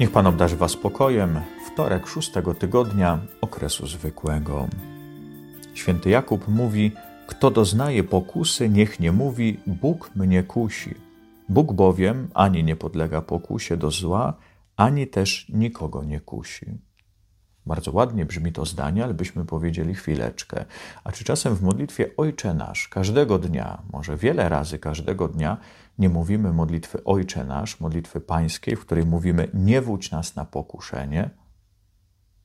Niech Pan obdarzy Was spokojem. Wtorek szóstego tygodnia okresu zwykłego. Święty Jakub mówi: Kto doznaje pokusy, niech nie mówi: Bóg mnie kusi. Bóg bowiem ani nie podlega pokusie do zła, ani też nikogo nie kusi. Bardzo ładnie brzmi to zdanie, ale byśmy powiedzieli chwileczkę. A czy czasem w modlitwie Ojcze Nasz każdego dnia, może wiele razy każdego dnia, nie mówimy modlitwy Ojcze Nasz, modlitwy pańskiej, w której mówimy nie wódź nas na pokuszenie,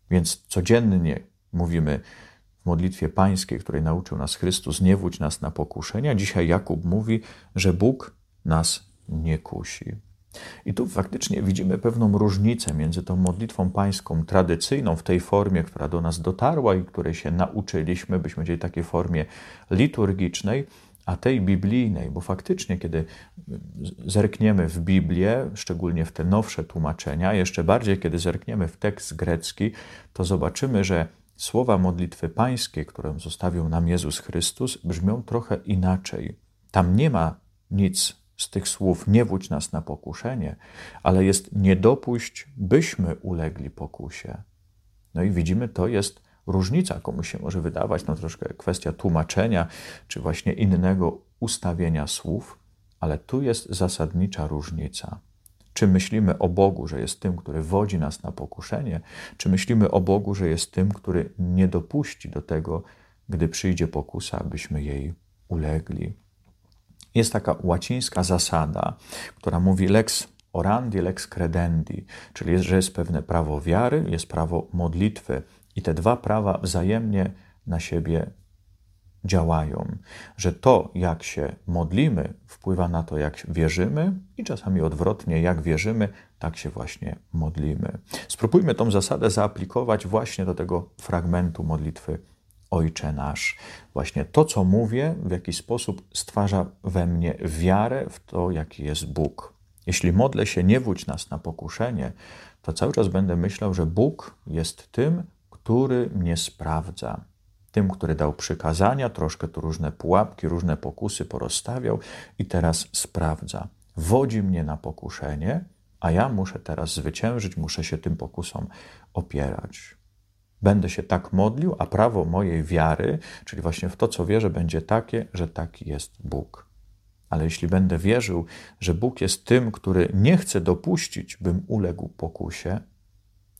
więc codziennie mówimy w modlitwie pańskiej, której nauczył nas Chrystus, nie wódź nas na pokuszenia. Dzisiaj Jakub mówi, że Bóg nas nie kusi. I tu faktycznie widzimy pewną różnicę między tą modlitwą pańską tradycyjną, w tej formie, która do nas dotarła i której się nauczyliśmy, byśmy powiedzieli takiej formie liturgicznej, a tej biblijnej, bo faktycznie, kiedy zerkniemy w Biblię, szczególnie w te nowsze tłumaczenia, jeszcze bardziej, kiedy zerkniemy w tekst grecki, to zobaczymy, że słowa modlitwy pańskie, które zostawił nam Jezus Chrystus, brzmią trochę inaczej. Tam nie ma nic z tych słów nie wódź nas na pokuszenie, ale jest nie dopuść, byśmy ulegli pokusie. No i widzimy, to jest różnica, komuś się może wydawać, no troszkę kwestia tłumaczenia, czy właśnie innego ustawienia słów, ale tu jest zasadnicza różnica. Czy myślimy o Bogu, że jest tym, który wodzi nas na pokuszenie, czy myślimy o Bogu, że jest tym, który nie dopuści do tego, gdy przyjdzie pokusa, abyśmy jej ulegli. Jest taka łacińska zasada, która mówi lex orandi, lex credendi, czyli jest, że jest pewne prawo wiary, jest prawo modlitwy i te dwa prawa wzajemnie na siebie działają, że to, jak się modlimy, wpływa na to, jak wierzymy, i czasami odwrotnie, jak wierzymy, tak się właśnie modlimy. Spróbujmy tą zasadę zaaplikować właśnie do tego fragmentu modlitwy Ojcze nasz. Właśnie to, co mówię, w jakiś sposób stwarza we mnie wiarę w to, jaki jest Bóg. Jeśli modlę się, nie wódź nas na pokuszenie, to cały czas będę myślał, że Bóg jest tym, który mnie sprawdza. Tym, który dał przykazania, troszkę tu różne pułapki, różne pokusy porozstawiał i teraz sprawdza. Wodzi mnie na pokuszenie, a ja muszę teraz zwyciężyć, muszę się tym pokusom opierać. Będę się tak modlił, a prawo mojej wiary, czyli właśnie w to, co wierzę, będzie takie, że taki jest Bóg. Ale jeśli będę wierzył, że Bóg jest tym, który nie chce dopuścić, bym uległ pokusie,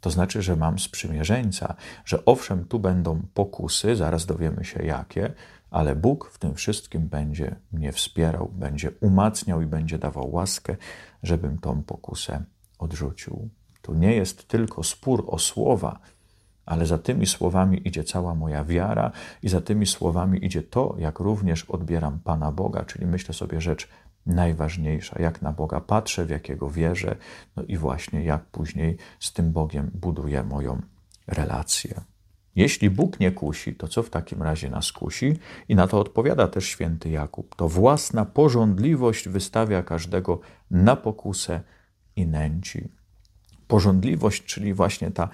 to znaczy, że mam sprzymierzeńca, że owszem, tu będą pokusy, zaraz dowiemy się jakie, ale Bóg w tym wszystkim będzie mnie wspierał, będzie umacniał i będzie dawał łaskę, żebym tą pokusę odrzucił. Tu nie jest tylko spór o słowa, ale za tymi słowami idzie cała moja wiara i za tymi słowami idzie to, jak również odbieram Pana Boga, czyli myślę sobie rzecz najważniejsza, jak na Boga patrzę, w jakiego wierzę, no i właśnie jak później z tym Bogiem buduję moją relację. Jeśli Bóg nie kusi, to co w takim razie nas kusi? I na to odpowiada też święty Jakub. To własna porządliwość wystawia każdego na pokusę i nęci. Porządliwość, czyli właśnie ta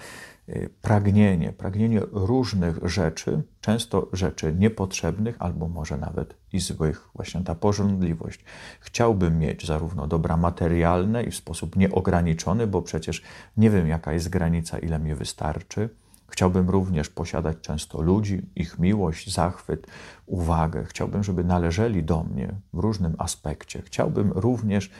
pragnienie, pragnienie różnych rzeczy, często rzeczy niepotrzebnych albo może nawet i złych, właśnie ta pożądliwość. Chciałbym mieć zarówno dobra materialne i w sposób nieograniczony, bo przecież nie wiem, jaka jest granica, ile mi wystarczy. Chciałbym również posiadać często ludzi, ich miłość, zachwyt, uwagę. Chciałbym, żeby należeli do mnie w różnym aspekcie. Chciałbym również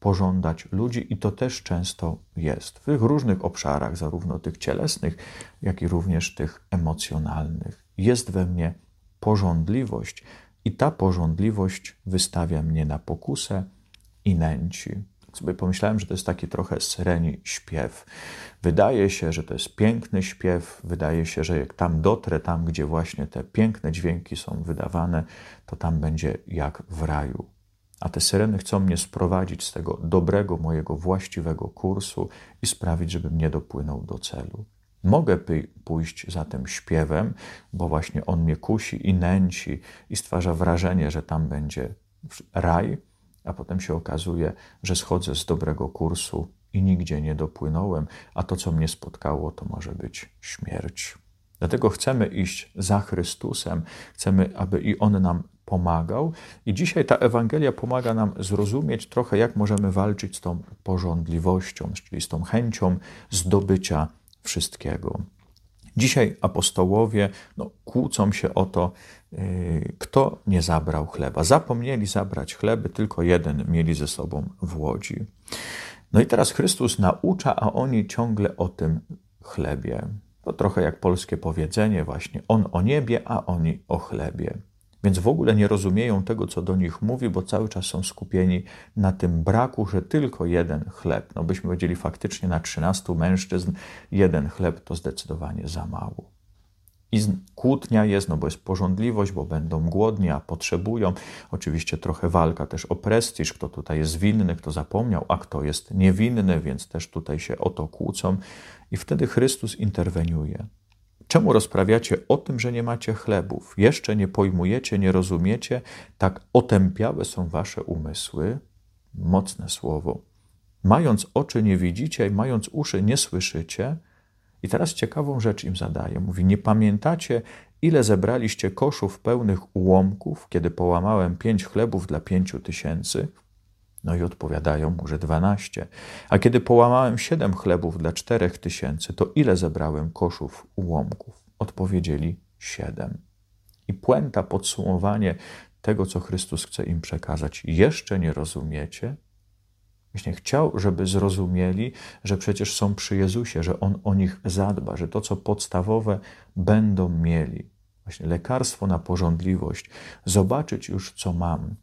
pożądać ludzi i to też często jest w tych różnych obszarach, zarówno tych cielesnych, jak i również tych emocjonalnych. Jest we mnie pożądliwość i ta pożądliwość wystawia mnie na pokusę i nęci. Sobie pomyślałem, że to jest taki trochę syreni śpiew. Wydaje się, że to jest piękny śpiew, wydaje się, że jak tam dotrę, tam gdzie właśnie te piękne dźwięki są wydawane, to tam będzie jak w raju a te syreny chcą mnie sprowadzić z tego dobrego, mojego właściwego kursu i sprawić, żebym nie dopłynął do celu. Mogę pójść za tym śpiewem, bo właśnie on mnie kusi i nęci i stwarza wrażenie, że tam będzie raj, a potem się okazuje, że schodzę z dobrego kursu i nigdzie nie dopłynąłem, a to, co mnie spotkało, to może być śmierć. Dlatego chcemy iść za Chrystusem, chcemy, aby i On nam pomagał. I dzisiaj ta Ewangelia pomaga nam zrozumieć trochę, jak możemy walczyć z tą porządliwością, czyli z tą chęcią zdobycia wszystkiego. Dzisiaj apostołowie no, kłócą się o to, yy, kto nie zabrał chleba. Zapomnieli zabrać chleby, tylko jeden mieli ze sobą w łodzi. No i teraz Chrystus naucza, a oni ciągle o tym chlebie. To trochę jak polskie powiedzenie, właśnie on o niebie, a oni o chlebie. Więc w ogóle nie rozumieją tego, co do nich mówi, bo cały czas są skupieni na tym braku, że tylko jeden chleb. No byśmy powiedzieli faktycznie na 13 mężczyzn jeden chleb to zdecydowanie za mało. I kłótnia jest, no bo jest porządliwość, bo będą głodni, a potrzebują. Oczywiście trochę walka też o prestiż, kto tutaj jest winny, kto zapomniał, a kto jest niewinny, więc też tutaj się o to kłócą. I wtedy Chrystus interweniuje. Czemu rozprawiacie o tym, że nie macie chlebów? Jeszcze nie pojmujecie, nie rozumiecie? Tak otępiałe są wasze umysły. Mocne słowo. Mając oczy nie widzicie, mając uszy nie słyszycie. I teraz ciekawą rzecz im zadaje. Mówi: Nie pamiętacie, ile zebraliście koszów pełnych ułomków, kiedy połamałem pięć chlebów dla pięciu tysięcy? No i odpowiadają mu, że dwanaście. A kiedy połamałem siedem chlebów dla czterech tysięcy, to ile zebrałem koszów ułomków? Odpowiedzieli siedem. I puenta, podsumowanie tego, co Chrystus chce im przekazać. Jeszcze nie rozumiecie? Właśnie chciał, żeby zrozumieli, że przecież są przy Jezusie, że On o nich zadba, że to, co podstawowe, będą mieli. Właśnie lekarstwo na porządliwość, zobaczyć już, co mam,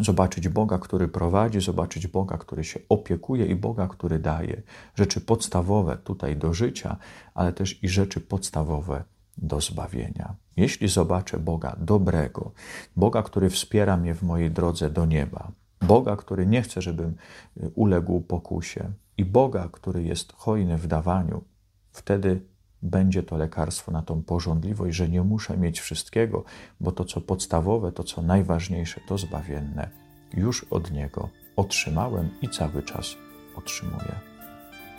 zobaczyć Boga, który prowadzi, zobaczyć Boga, który się opiekuje i Boga, który daje rzeczy podstawowe tutaj do życia, ale też i rzeczy podstawowe do zbawienia. Jeśli zobaczę Boga dobrego, Boga, który wspiera mnie w mojej drodze do nieba, Boga, który nie chce, żebym y, uległ pokusie, i Boga, który jest hojny w dawaniu, wtedy będzie to lekarstwo na tą porządliwość, że nie muszę mieć wszystkiego, bo to, co podstawowe, to, co najważniejsze, to zbawienne, już od Niego otrzymałem i cały czas otrzymuję.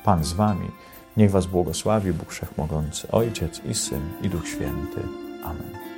Pan z Wami, niech Was błogosławi Bóg Wszechmogący, Ojciec i Syn i Duch Święty. Amen.